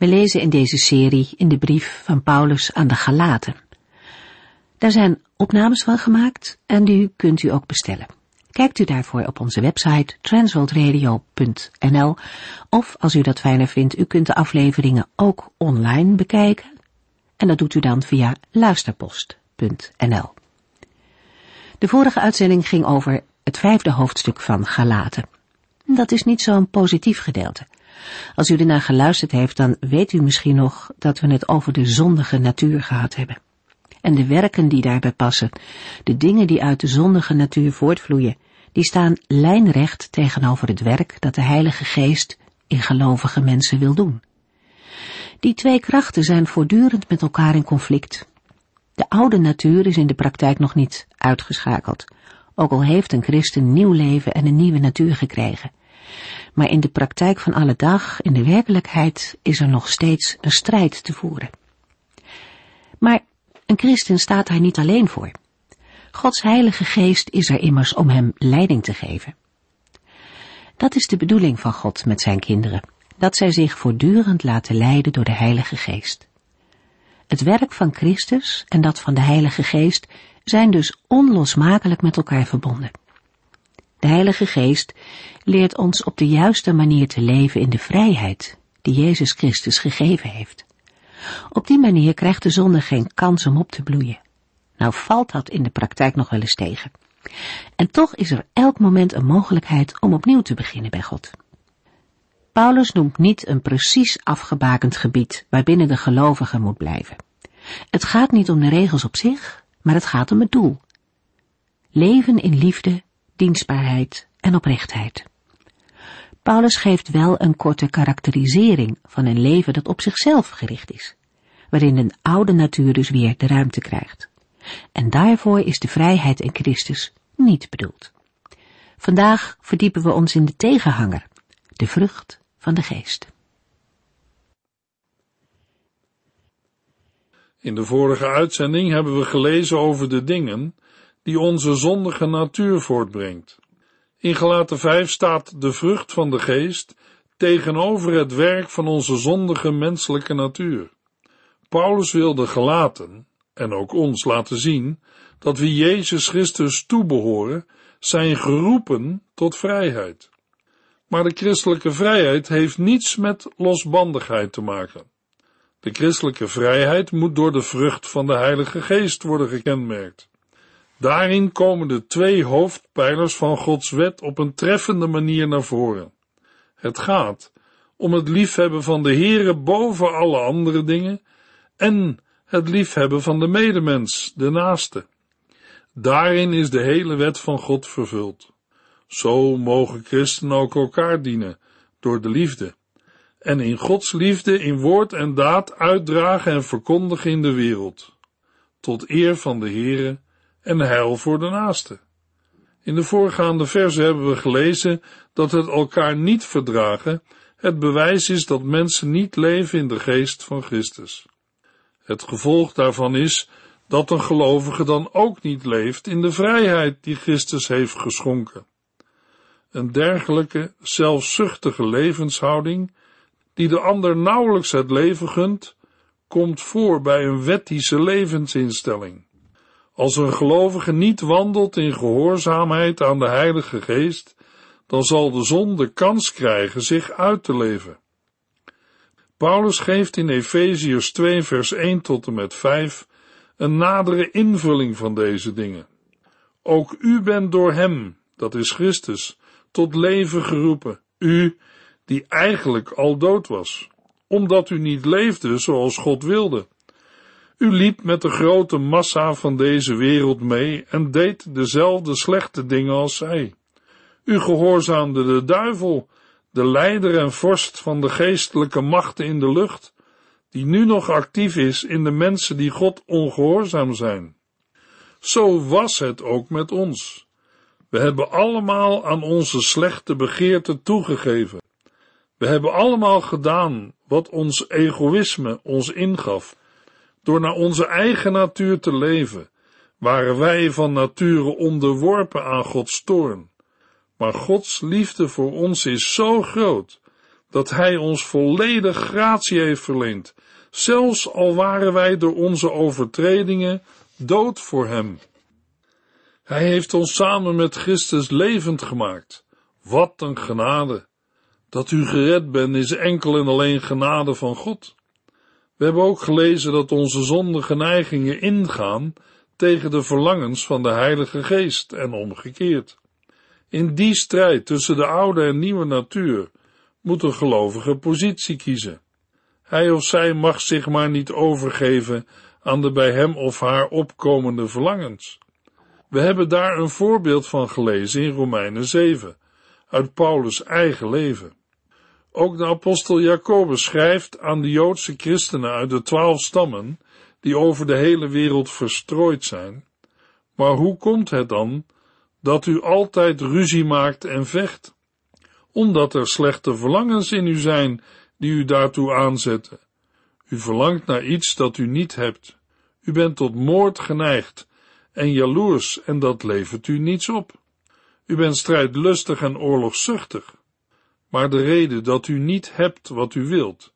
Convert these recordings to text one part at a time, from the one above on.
We lezen in deze serie in de brief van Paulus aan de Galaten. Daar zijn opnames van gemaakt en die kunt u ook bestellen. Kijkt u daarvoor op onze website transworldradio.nl of als u dat fijner vindt, u kunt de afleveringen ook online bekijken. En dat doet u dan via luisterpost.nl. De vorige uitzending ging over het vijfde hoofdstuk van Galaten. Dat is niet zo'n positief gedeelte. Als u ernaar geluisterd heeft, dan weet u misschien nog dat we het over de zondige natuur gehad hebben. En de werken die daarbij passen, de dingen die uit de zondige natuur voortvloeien, die staan lijnrecht tegenover het werk dat de Heilige Geest in gelovige mensen wil doen. Die twee krachten zijn voortdurend met elkaar in conflict. De oude natuur is in de praktijk nog niet uitgeschakeld, ook al heeft een christen nieuw leven en een nieuwe natuur gekregen. Maar in de praktijk van alle dag, in de werkelijkheid, is er nog steeds een strijd te voeren. Maar een christen staat daar niet alleen voor. Gods heilige geest is er immers om hem leiding te geven. Dat is de bedoeling van God met zijn kinderen, dat zij zich voortdurend laten leiden door de heilige geest. Het werk van Christus en dat van de heilige geest zijn dus onlosmakelijk met elkaar verbonden. De Heilige Geest leert ons op de juiste manier te leven in de vrijheid die Jezus Christus gegeven heeft. Op die manier krijgt de zonde geen kans om op te bloeien. Nou valt dat in de praktijk nog wel eens tegen. En toch is er elk moment een mogelijkheid om opnieuw te beginnen bij God. Paulus noemt niet een precies afgebakend gebied waarbinnen de gelovige moet blijven. Het gaat niet om de regels op zich, maar het gaat om het doel. Leven in liefde dienstbaarheid en oprechtheid. Paulus geeft wel een korte karakterisering van een leven dat op zichzelf gericht is, waarin een oude natuur dus weer de ruimte krijgt. En daarvoor is de vrijheid in Christus niet bedoeld. Vandaag verdiepen we ons in de tegenhanger, de vrucht van de geest. In de vorige uitzending hebben we gelezen over de dingen die onze zondige natuur voortbrengt. In Galaten 5 staat de vrucht van de geest tegenover het werk van onze zondige menselijke natuur. Paulus wil de Galaten, en ook ons laten zien, dat wie Jezus Christus toebehoren, zijn geroepen tot vrijheid. Maar de christelijke vrijheid heeft niets met losbandigheid te maken. De christelijke vrijheid moet door de vrucht van de Heilige Geest worden gekenmerkt. Daarin komen de twee hoofdpijlers van Gods wet op een treffende manier naar voren. Het gaat om het liefhebben van de Heere boven alle andere dingen en het liefhebben van de medemens, de naaste. Daarin is de hele wet van God vervuld. Zo mogen christenen ook elkaar dienen, door de liefde, en in Gods liefde in woord en daad uitdragen en verkondigen in de wereld, tot eer van de Heere en heil voor de naaste. In de voorgaande verse hebben we gelezen dat het elkaar niet verdragen het bewijs is dat mensen niet leven in de geest van Christus. Het gevolg daarvan is dat een gelovige dan ook niet leeft in de vrijheid die Christus heeft geschonken. Een dergelijke zelfzuchtige levenshouding, die de ander nauwelijks het leven gunt, komt voor bij een wettische levensinstelling. Als een gelovige niet wandelt in gehoorzaamheid aan de Heilige Geest, dan zal de zon de kans krijgen zich uit te leven. Paulus geeft in Efeziërs 2 vers 1 tot en met 5 een nadere invulling van deze dingen. Ook u bent door hem, dat is Christus, tot leven geroepen, u die eigenlijk al dood was, omdat u niet leefde zoals God wilde u liep met de grote massa van deze wereld mee en deed dezelfde slechte dingen als zij. U gehoorzaamde de duivel, de leider en vorst van de geestelijke machten in de lucht, die nu nog actief is in de mensen die God ongehoorzaam zijn. Zo was het ook met ons. We hebben allemaal aan onze slechte begeerten toegegeven. We hebben allemaal gedaan wat ons egoïsme ons ingaf. Door naar onze eigen natuur te leven, waren wij van nature onderworpen aan Gods toorn. Maar Gods liefde voor ons is zo groot, dat Hij ons volledig gratie heeft verleend, zelfs al waren wij door onze overtredingen dood voor Hem. Hij heeft ons samen met Christus levend gemaakt. Wat een genade! Dat u gered bent is enkel en alleen genade van God. We hebben ook gelezen dat onze zondige neigingen ingaan tegen de verlangens van de Heilige Geest en omgekeerd. In die strijd tussen de oude en nieuwe natuur moet een gelovige positie kiezen. Hij of zij mag zich maar niet overgeven aan de bij hem of haar opkomende verlangens. We hebben daar een voorbeeld van gelezen in Romeinen 7, uit Paulus' eigen leven. Ook de apostel Jacobus schrijft aan de Joodse christenen uit de twaalf stammen, die over de hele wereld verstrooid zijn. Maar hoe komt het dan dat u altijd ruzie maakt en vecht? Omdat er slechte verlangens in u zijn die u daartoe aanzetten. U verlangt naar iets dat u niet hebt. U bent tot moord geneigd en jaloers en dat levert u niets op. U bent strijdlustig en oorlogzuchtig. Maar de reden dat u niet hebt wat u wilt,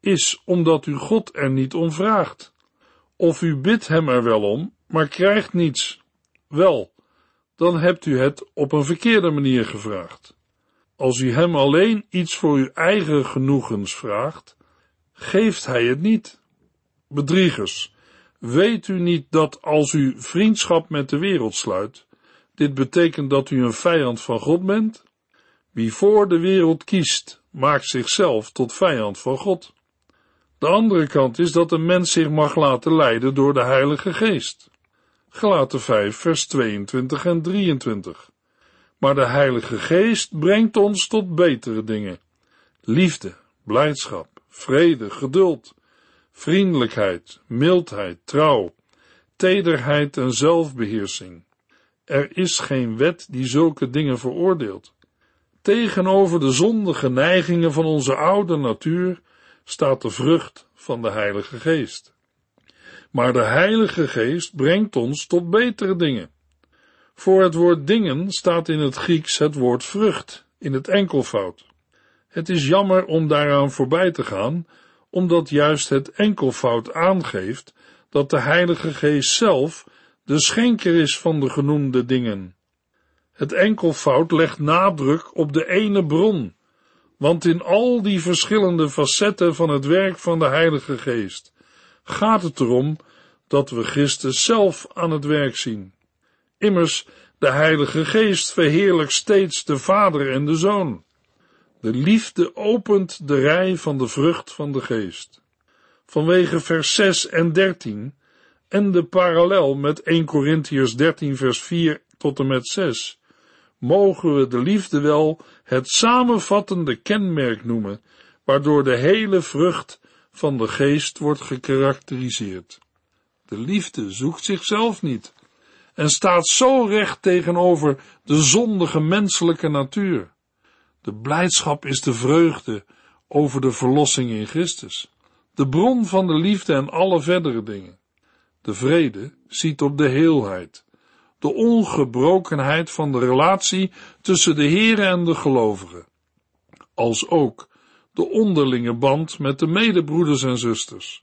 is omdat u God er niet om vraagt. Of u bidt hem er wel om, maar krijgt niets. Wel, dan hebt u het op een verkeerde manier gevraagd. Als u hem alleen iets voor uw eigen genoegens vraagt, geeft hij het niet. Bedriegers, weet u niet dat als u vriendschap met de wereld sluit, dit betekent dat u een vijand van God bent? Wie voor de wereld kiest, maakt zichzelf tot vijand van God. De andere kant is dat een mens zich mag laten leiden door de Heilige Geest. Gelaten 5, vers 22 en 23. Maar de Heilige Geest brengt ons tot betere dingen. Liefde, blijdschap, vrede, geduld, vriendelijkheid, mildheid, trouw, tederheid en zelfbeheersing. Er is geen wet die zulke dingen veroordeelt. Tegenover de zondige neigingen van onze oude natuur staat de vrucht van de Heilige Geest. Maar de Heilige Geest brengt ons tot betere dingen. Voor het woord dingen staat in het Grieks het woord vrucht, in het enkelvoud. Het is jammer om daaraan voorbij te gaan, omdat juist het enkelvoud aangeeft dat de Heilige Geest zelf de schenker is van de genoemde dingen. Het enkelvoud legt nadruk op de ene bron, want in al die verschillende facetten van het werk van de Heilige Geest gaat het erom dat we Christus zelf aan het werk zien. Immers, de Heilige Geest verheerlijkt steeds de Vader en de Zoon. De liefde opent de rij van de vrucht van de Geest. Vanwege vers 6 en 13 en de parallel met 1 Corinthians 13 vers 4 tot en met 6 mogen we de liefde wel het samenvattende kenmerk noemen, waardoor de hele vrucht van de geest wordt gekarakteriseerd. De liefde zoekt zichzelf niet en staat zo recht tegenover de zondige menselijke natuur. De blijdschap is de vreugde over de verlossing in Christus, de bron van de liefde en alle verdere dingen. De vrede ziet op de heelheid, de ongebrokenheid van de relatie tussen de Heere en de gelovigen, als ook de onderlinge band met de medebroeders en zusters.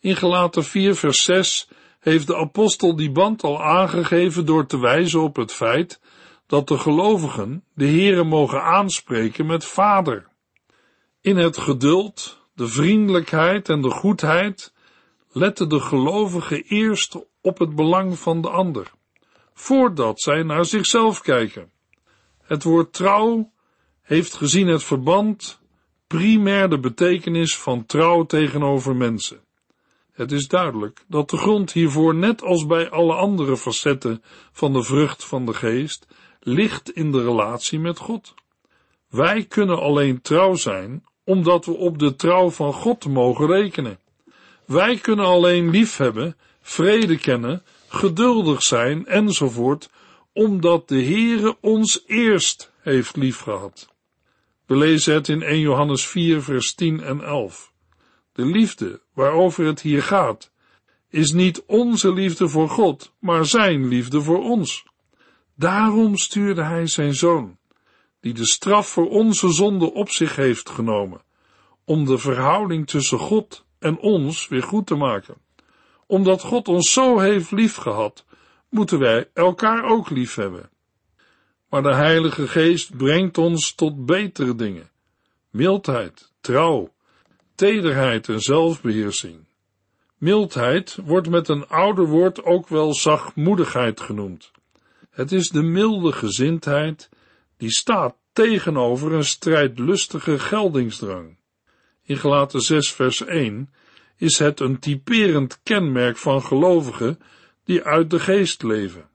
In Gelaten 4 vers 6 heeft de apostel die band al aangegeven door te wijzen op het feit dat de gelovigen de Heere mogen aanspreken met vader. In het geduld, de vriendelijkheid en de goedheid letten de gelovigen eerst op het belang van de ander voordat zij naar zichzelf kijken. Het woord trouw heeft gezien het verband primair de betekenis van trouw tegenover mensen. Het is duidelijk dat de grond hiervoor, net als bij alle andere facetten van de vrucht van de geest, ligt in de relatie met God. Wij kunnen alleen trouw zijn omdat we op de trouw van God mogen rekenen. Wij kunnen alleen liefhebben, vrede kennen, geduldig zijn enzovoort, omdat de Heere ons eerst heeft liefgehad. We lezen het in 1 Johannes 4 vers 10 en 11. De liefde waarover het hier gaat, is niet onze liefde voor God, maar zijn liefde voor ons. Daarom stuurde hij zijn zoon, die de straf voor onze zonde op zich heeft genomen, om de verhouding tussen God en ons weer goed te maken. Omdat God ons zo heeft liefgehad, moeten wij elkaar ook lief hebben. Maar de Heilige Geest brengt ons tot betere dingen. Mildheid, trouw, tederheid en zelfbeheersing. Mildheid wordt met een ouder woord ook wel zachtmoedigheid genoemd. Het is de milde gezindheid die staat tegenover een strijdlustige geldingsdrang. In Gelaten 6 vers 1 is het een typerend kenmerk van gelovigen die uit de geest leven.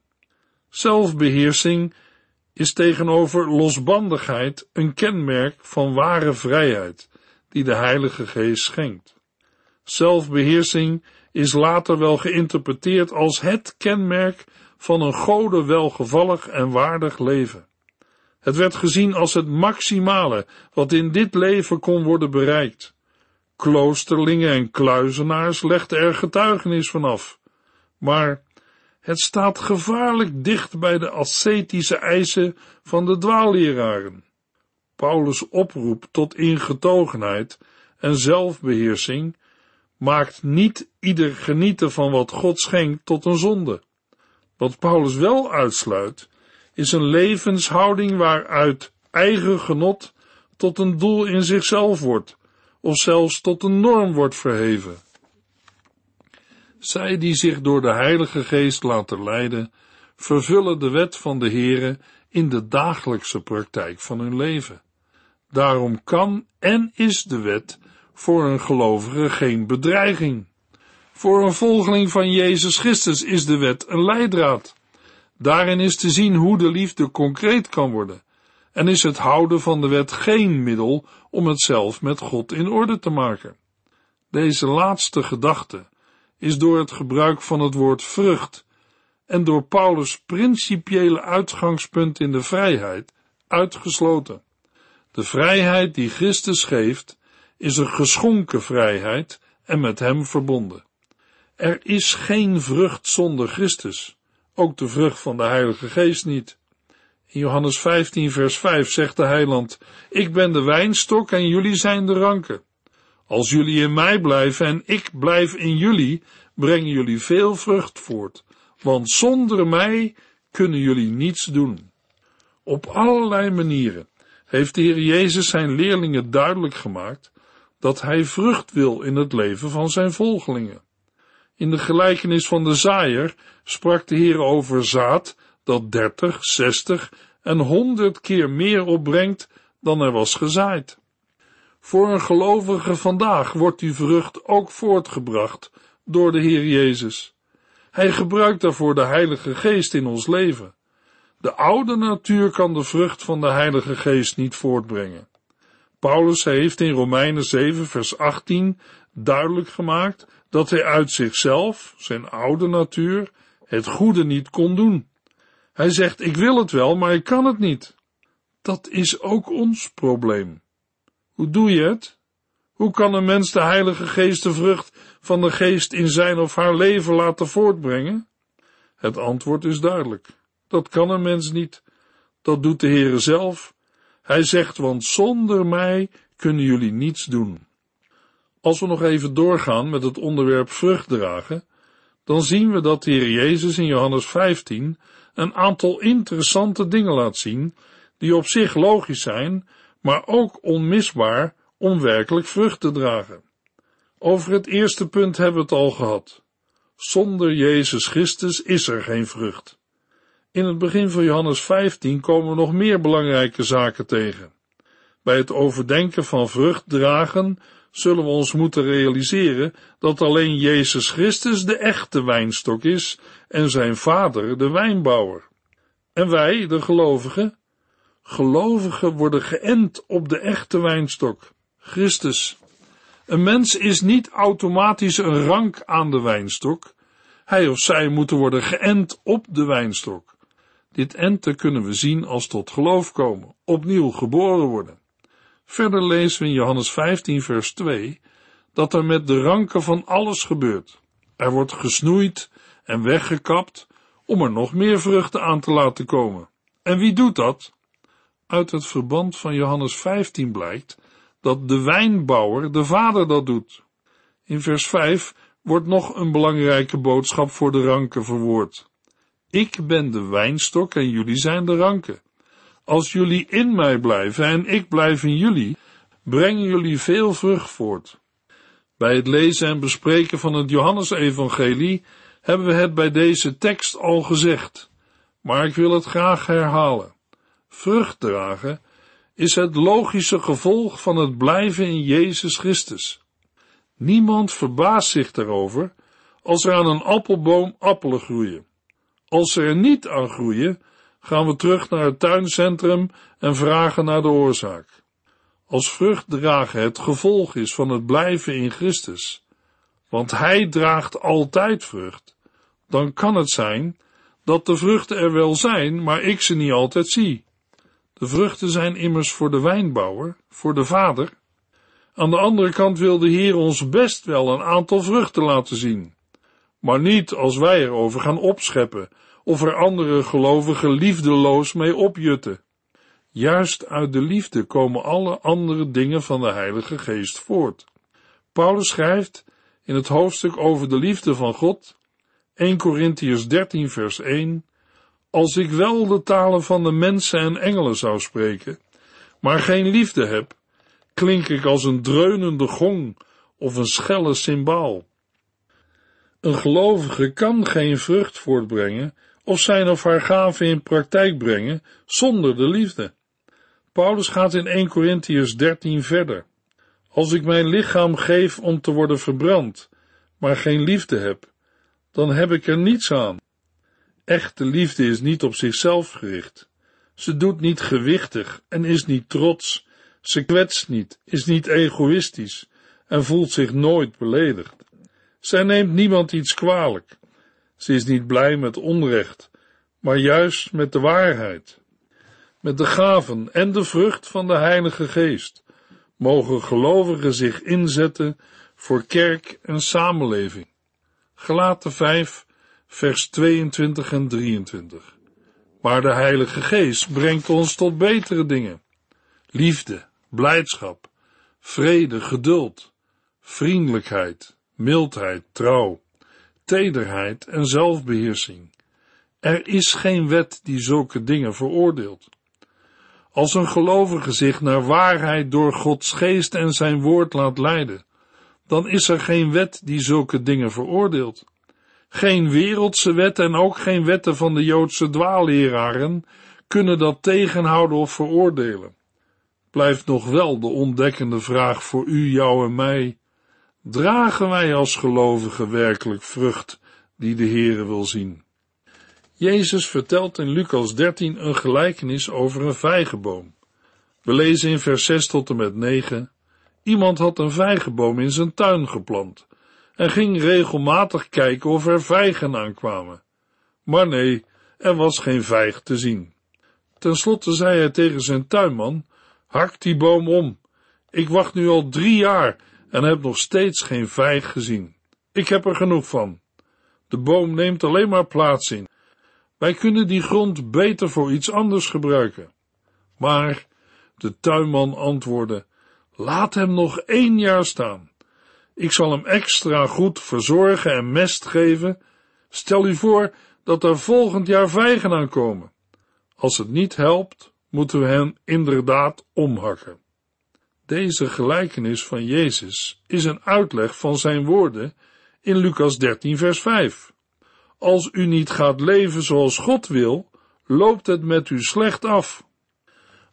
Zelfbeheersing is tegenover losbandigheid een kenmerk van ware vrijheid die de Heilige Geest schenkt. Zelfbeheersing is later wel geïnterpreteerd als het kenmerk van een gode welgevallig en waardig leven. Het werd gezien als het maximale wat in dit leven kon worden bereikt. Kloosterlingen en kluizenaars legden er getuigenis van af. Maar het staat gevaarlijk dicht bij de ascetische eisen van de dwaalleraren. Paulus' oproep tot ingetogenheid en zelfbeheersing maakt niet ieder genieten van wat God schenkt tot een zonde. Wat Paulus wel uitsluit, is een levenshouding waaruit eigen genot tot een doel in zichzelf wordt, of zelfs tot een norm wordt verheven. Zij die zich door de Heilige Geest laten leiden, vervullen de wet van de Heere in de dagelijkse praktijk van hun leven. Daarom kan en is de wet voor een gelovige geen bedreiging. Voor een volgeling van Jezus Christus is de wet een leidraad. Daarin is te zien hoe de liefde concreet kan worden, en is het houden van de wet geen middel om het zelf met God in orde te maken. Deze laatste gedachte is door het gebruik van het woord vrucht en door Paulus' principiële uitgangspunt in de vrijheid uitgesloten. De vrijheid die Christus geeft, is een geschonken vrijheid en met hem verbonden. Er is geen vrucht zonder Christus, ook de vrucht van de Heilige Geest niet. Johannes 15 vers 5 zegt de heiland, ik ben de wijnstok en jullie zijn de ranken. Als jullie in mij blijven en ik blijf in jullie, brengen jullie veel vrucht voort, want zonder mij kunnen jullie niets doen. Op allerlei manieren heeft de Heer Jezus zijn leerlingen duidelijk gemaakt dat hij vrucht wil in het leven van zijn volgelingen. In de gelijkenis van de zaaier sprak de Heer over zaad dat dertig, zestig en honderd keer meer opbrengt dan er was gezaaid. Voor een gelovige vandaag wordt die vrucht ook voortgebracht door de Heer Jezus. Hij gebruikt daarvoor de Heilige Geest in ons leven. De oude natuur kan de vrucht van de Heilige Geest niet voortbrengen. Paulus heeft in Romeinen 7 vers 18 duidelijk gemaakt dat hij uit zichzelf, zijn oude natuur, het goede niet kon doen. Hij zegt, ik wil het wel, maar ik kan het niet. Dat is ook ons probleem. Hoe doe je het? Hoe kan een mens de Heilige Geest de vrucht van de Geest in zijn of haar leven laten voortbrengen? Het antwoord is duidelijk. Dat kan een mens niet. Dat doet de Heere zelf. Hij zegt, want zonder mij kunnen jullie niets doen. Als we nog even doorgaan met het onderwerp vrucht dragen, dan zien we dat de Heer Jezus in Johannes 15 een aantal interessante dingen laat zien, die op zich logisch zijn, maar ook onmisbaar om werkelijk vrucht te dragen. Over het eerste punt hebben we het al gehad. Zonder Jezus Christus is er geen vrucht. In het begin van Johannes 15 komen we nog meer belangrijke zaken tegen. Bij het overdenken van vrucht dragen zullen we ons moeten realiseren dat alleen Jezus Christus de echte wijnstok is en zijn vader de wijnbouwer. En wij, de gelovigen? Gelovigen worden geënt op de echte wijnstok, Christus. Een mens is niet automatisch een rank aan de wijnstok. Hij of zij moeten worden geënt op de wijnstok. Dit enten kunnen we zien als tot geloof komen, opnieuw geboren worden. Verder lezen we in Johannes 15 vers 2 dat er met de ranken van alles gebeurt. Er wordt gesnoeid en weggekapt om er nog meer vruchten aan te laten komen. En wie doet dat? Uit het verband van Johannes 15 blijkt dat de wijnbouwer, de vader, dat doet. In vers 5 wordt nog een belangrijke boodschap voor de ranken verwoord. Ik ben de wijnstok en jullie zijn de ranken. Als jullie in mij blijven en ik blijf in jullie, brengen jullie veel vrucht voort. Bij het lezen en bespreken van het Johannesevangelie hebben we het bij deze tekst al gezegd, maar ik wil het graag herhalen. Vrucht dragen is het logische gevolg van het blijven in Jezus Christus. Niemand verbaast zich daarover als er aan een appelboom appelen groeien. Als ze er niet aan groeien, gaan we terug naar het tuincentrum en vragen naar de oorzaak. Als vruchtdragen het gevolg is van het blijven in Christus, want Hij draagt altijd vrucht, dan kan het zijn dat de vruchten er wel zijn, maar ik ze niet altijd zie. De vruchten zijn immers voor de wijnbouwer, voor de vader. Aan de andere kant wil de Heer ons best wel een aantal vruchten laten zien, maar niet als wij erover gaan opscheppen of er andere gelovigen liefdeloos mee opjutten. Juist uit de liefde komen alle andere dingen van de Heilige Geest voort. Paulus schrijft in het hoofdstuk over de liefde van God, 1 Corinthians 13 vers 1, als ik wel de talen van de mensen en engelen zou spreken, maar geen liefde heb, klink ik als een dreunende gong of een schelle cymbaal. Een gelovige kan geen vrucht voortbrengen of zijn of haar gaven in praktijk brengen zonder de liefde. Paulus gaat in 1 Corinthians 13 verder. Als ik mijn lichaam geef om te worden verbrand, maar geen liefde heb, dan heb ik er niets aan. Echte liefde is niet op zichzelf gericht. Ze doet niet gewichtig en is niet trots. Ze kwetst niet, is niet egoïstisch en voelt zich nooit beledigd. Zij neemt niemand iets kwalijk. Ze is niet blij met onrecht, maar juist met de waarheid. Met de gaven en de vrucht van de Heilige Geest mogen gelovigen zich inzetten voor kerk en samenleving. Gelaten 5, vers 22 en 23. Maar de Heilige Geest brengt ons tot betere dingen. Liefde, blijdschap, vrede, geduld, vriendelijkheid, mildheid, trouw, tederheid en zelfbeheersing. Er is geen wet die zulke dingen veroordeelt. Als een gelovige zich naar waarheid door Gods geest en zijn woord laat leiden, dan is er geen wet die zulke dingen veroordeelt. Geen wereldse wet en ook geen wetten van de Joodse dwaalleraren kunnen dat tegenhouden of veroordelen. Blijft nog wel de ontdekkende vraag voor u, jou en mij. Dragen wij als gelovigen werkelijk vrucht die de Heere wil zien? Jezus vertelt in Lucas 13 een gelijkenis over een vijgenboom. We lezen in vers 6 tot en met 9. Iemand had een vijgenboom in zijn tuin geplant en ging regelmatig kijken of er vijgen aankwamen. Maar nee, er was geen vijg te zien. Ten slotte zei hij tegen zijn tuinman, hak die boom om. Ik wacht nu al drie jaar en heb nog steeds geen vijg gezien. Ik heb er genoeg van. De boom neemt alleen maar plaats in. Wij kunnen die grond beter voor iets anders gebruiken. Maar de tuinman antwoordde, laat hem nog één jaar staan. Ik zal hem extra goed verzorgen en mest geven. Stel u voor dat er volgend jaar vijgen aankomen. Als het niet helpt, moeten we hen inderdaad omhakken. Deze gelijkenis van Jezus is een uitleg van zijn woorden in Lucas 13 vers 5. Als u niet gaat leven zoals God wil, loopt het met u slecht af.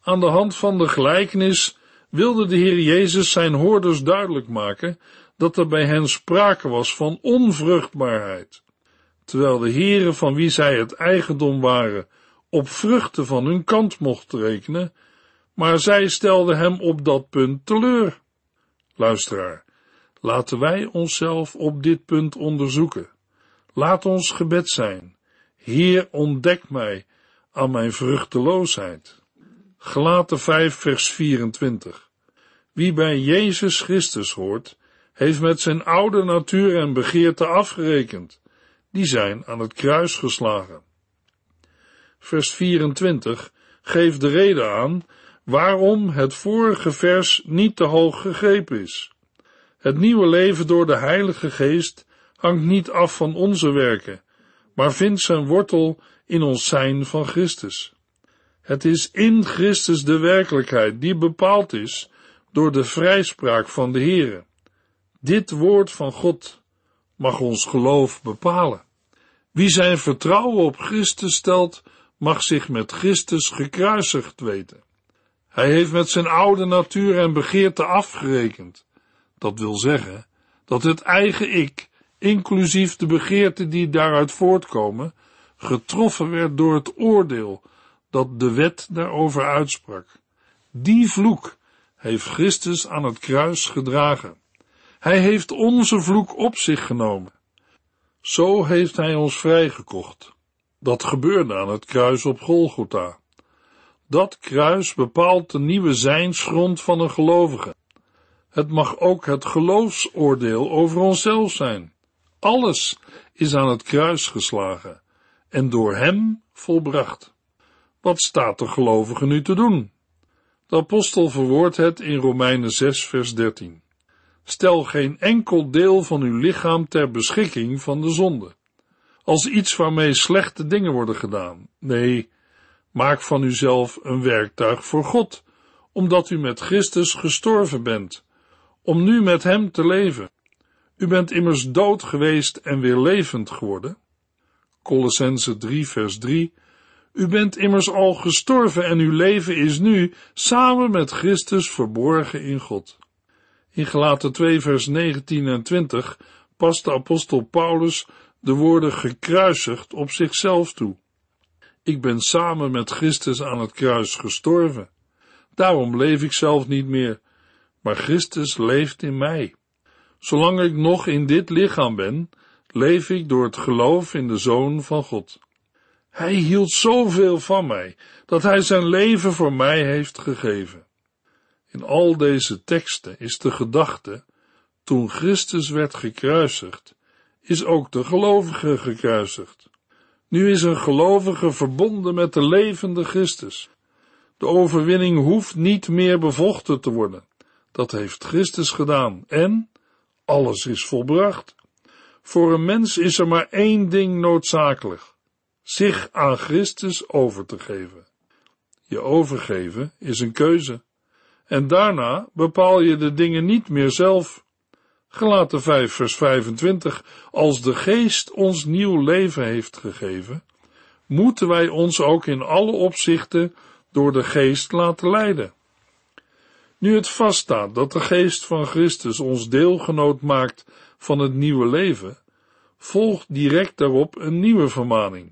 Aan de hand van de gelijkenis wilde de Heer Jezus zijn hoorders duidelijk maken dat er bij hen sprake was van onvruchtbaarheid, terwijl de heren van wie zij het eigendom waren op vruchten van hun kant mocht rekenen, maar zij stelden hem op dat punt teleur. Luisteraar, laten wij onszelf op dit punt onderzoeken. Laat ons gebed zijn. Heer, ontdek mij aan mijn vruchteloosheid. Gelaten 5 vers 24. Wie bij Jezus Christus hoort, heeft met zijn oude natuur en begeerte afgerekend. Die zijn aan het kruis geslagen. Vers 24 geeft de reden aan waarom het vorige vers niet te hoog gegrepen is. Het nieuwe leven door de Heilige Geest hangt niet af van onze werken, maar vindt zijn wortel in ons zijn van Christus. Het is in Christus de werkelijkheid die bepaald is door de vrijspraak van de Heere. Dit woord van God mag ons geloof bepalen. Wie zijn vertrouwen op Christus stelt, mag zich met Christus gekruisigd weten. Hij heeft met zijn oude natuur en begeerte afgerekend. Dat wil zeggen dat het eigen ik, inclusief de begeerten die daaruit voortkomen, getroffen werd door het oordeel dat de wet daarover uitsprak. Die vloek heeft Christus aan het kruis gedragen. Hij heeft onze vloek op zich genomen. Zo heeft hij ons vrijgekocht. Dat gebeurde aan het kruis op Golgotha. Dat kruis bepaalt de nieuwe zijnsgrond van een gelovige. Het mag ook het geloofsoordeel over onszelf zijn. Alles is aan het kruis geslagen en door hem volbracht. Wat staat de gelovige nu te doen? De apostel verwoordt het in Romeinen 6 vers 13. Stel geen enkel deel van uw lichaam ter beschikking van de zonde, als iets waarmee slechte dingen worden gedaan. Nee, maak van uzelf een werktuig voor God, omdat u met Christus gestorven bent, om nu met Hem te leven. U bent immers dood geweest en weer levend geworden. Colossense 3 vers 3 U bent immers al gestorven en uw leven is nu samen met Christus verborgen in God. In Gelaten 2 vers 19 en 20 past de apostel Paulus de woorden gekruisigd op zichzelf toe. Ik ben samen met Christus aan het kruis gestorven. Daarom leef ik zelf niet meer, maar Christus leeft in mij. Zolang ik nog in dit lichaam ben, leef ik door het geloof in de Zoon van God. Hij hield zoveel van mij, dat hij zijn leven voor mij heeft gegeven. In al deze teksten is de gedachte, toen Christus werd gekruisigd, is ook de gelovige gekruisigd. Nu is een gelovige verbonden met de levende Christus. De overwinning hoeft niet meer bevochten te worden. Dat heeft Christus gedaan en alles is volbracht. Voor een mens is er maar één ding noodzakelijk: zich aan Christus over te geven. Je overgeven is een keuze. En daarna bepaal je de dingen niet meer zelf. Gelaten 5 vers 25. Als de geest ons nieuw leven heeft gegeven, moeten wij ons ook in alle opzichten door de geest laten leiden. Nu het vaststaat dat de geest van Christus ons deelgenoot maakt van het nieuwe leven, volgt direct daarop een nieuwe vermaning.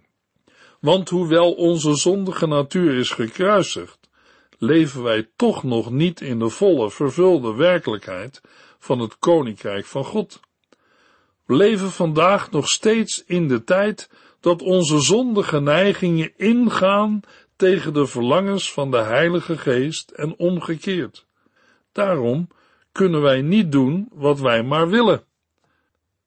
Want hoewel onze zondige natuur is gekruisigd, leven wij toch nog niet in de volle vervulde werkelijkheid van het koninkrijk van God. We leven vandaag nog steeds in de tijd dat onze zondige neigingen ingaan tegen de verlangens van de Heilige Geest en omgekeerd. Daarom kunnen wij niet doen wat wij maar willen.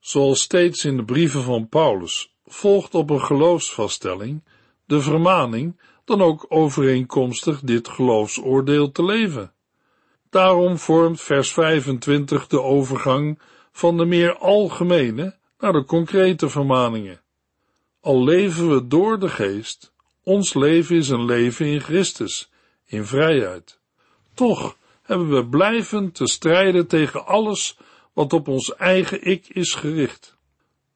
Zoals steeds in de brieven van Paulus volgt op een geloofsvaststelling de vermaning dan ook overeenkomstig dit geloofsoordeel te leven. Daarom vormt vers 25 de overgang van de meer algemene naar de concrete vermaningen. Al leven we door de geest, ons leven is een leven in Christus, in vrijheid. Toch hebben we blijven te strijden tegen alles wat op ons eigen ik is gericht.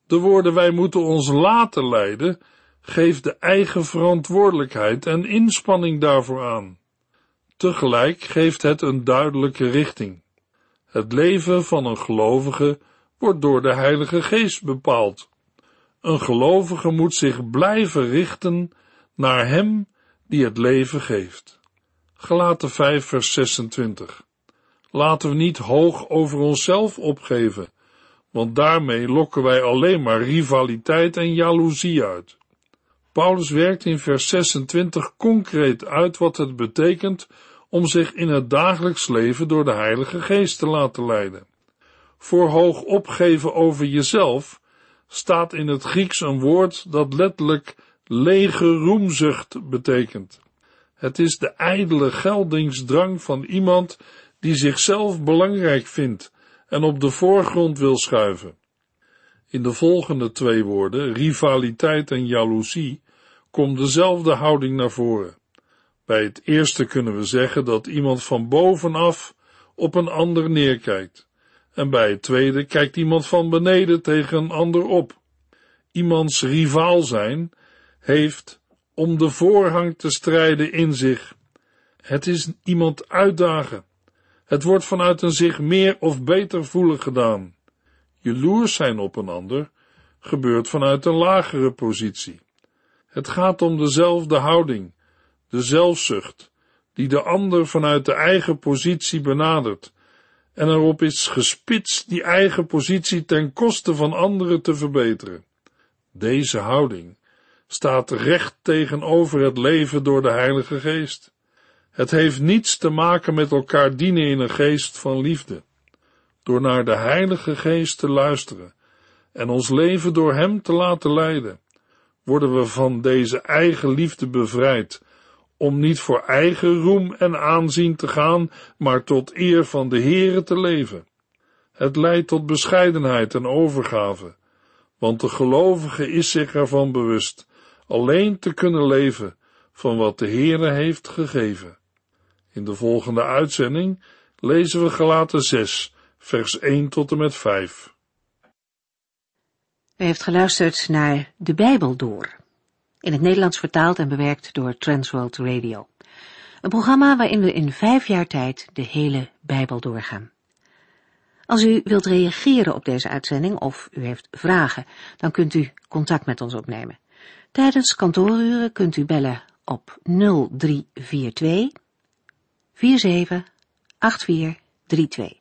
De woorden wij moeten ons laten leiden, geeft de eigen verantwoordelijkheid en inspanning daarvoor aan. Tegelijk geeft het een duidelijke richting. Het leven van een gelovige wordt door de Heilige Geest bepaald. Een gelovige moet zich blijven richten naar Hem die het leven geeft. Gelaten 5 vers 26. Laten we niet hoog over onszelf opgeven, want daarmee lokken wij alleen maar rivaliteit en jaloezie uit. Paulus werkt in vers 26 concreet uit wat het betekent om zich in het dagelijks leven door de Heilige Geest te laten leiden. Voor hoog opgeven over jezelf staat in het Grieks een woord dat letterlijk lege roemzucht betekent. Het is de ijdele geldingsdrang van iemand die zichzelf belangrijk vindt en op de voorgrond wil schuiven. In de volgende twee woorden, rivaliteit en jaloezie, komt dezelfde houding naar voren. Bij het eerste kunnen we zeggen dat iemand van bovenaf op een ander neerkijkt. En bij het tweede kijkt iemand van beneden tegen een ander op. Iemands rivaal zijn heeft om de voorhang te strijden in zich. Het is iemand uitdagen. Het wordt vanuit een zich meer of beter voelen gedaan. Jaloers zijn op een ander gebeurt vanuit een lagere positie. Het gaat om dezelfde houding, de zelfzucht, die de ander vanuit de eigen positie benadert en erop is gespitst die eigen positie ten koste van anderen te verbeteren. Deze houding staat recht tegenover het leven door de Heilige Geest. Het heeft niets te maken met elkaar dienen in een geest van liefde. Door naar de Heilige Geest te luisteren en ons leven door Hem te laten leiden, worden we van deze eigen liefde bevrijd, om niet voor eigen roem en aanzien te gaan, maar tot eer van de Heere te leven. Het leidt tot bescheidenheid en overgave, want de gelovige is zich ervan bewust alleen te kunnen leven van wat de Heere heeft gegeven. In de volgende uitzending lezen we Galaten 6, vers 1 tot en met 5. U heeft geluisterd naar De Bijbel Door, in het Nederlands vertaald en bewerkt door Transworld Radio. Een programma waarin we in vijf jaar tijd de hele Bijbel doorgaan. Als u wilt reageren op deze uitzending of u heeft vragen, dan kunt u contact met ons opnemen. Tijdens kantooruren kunt u bellen op 0342 47 8432.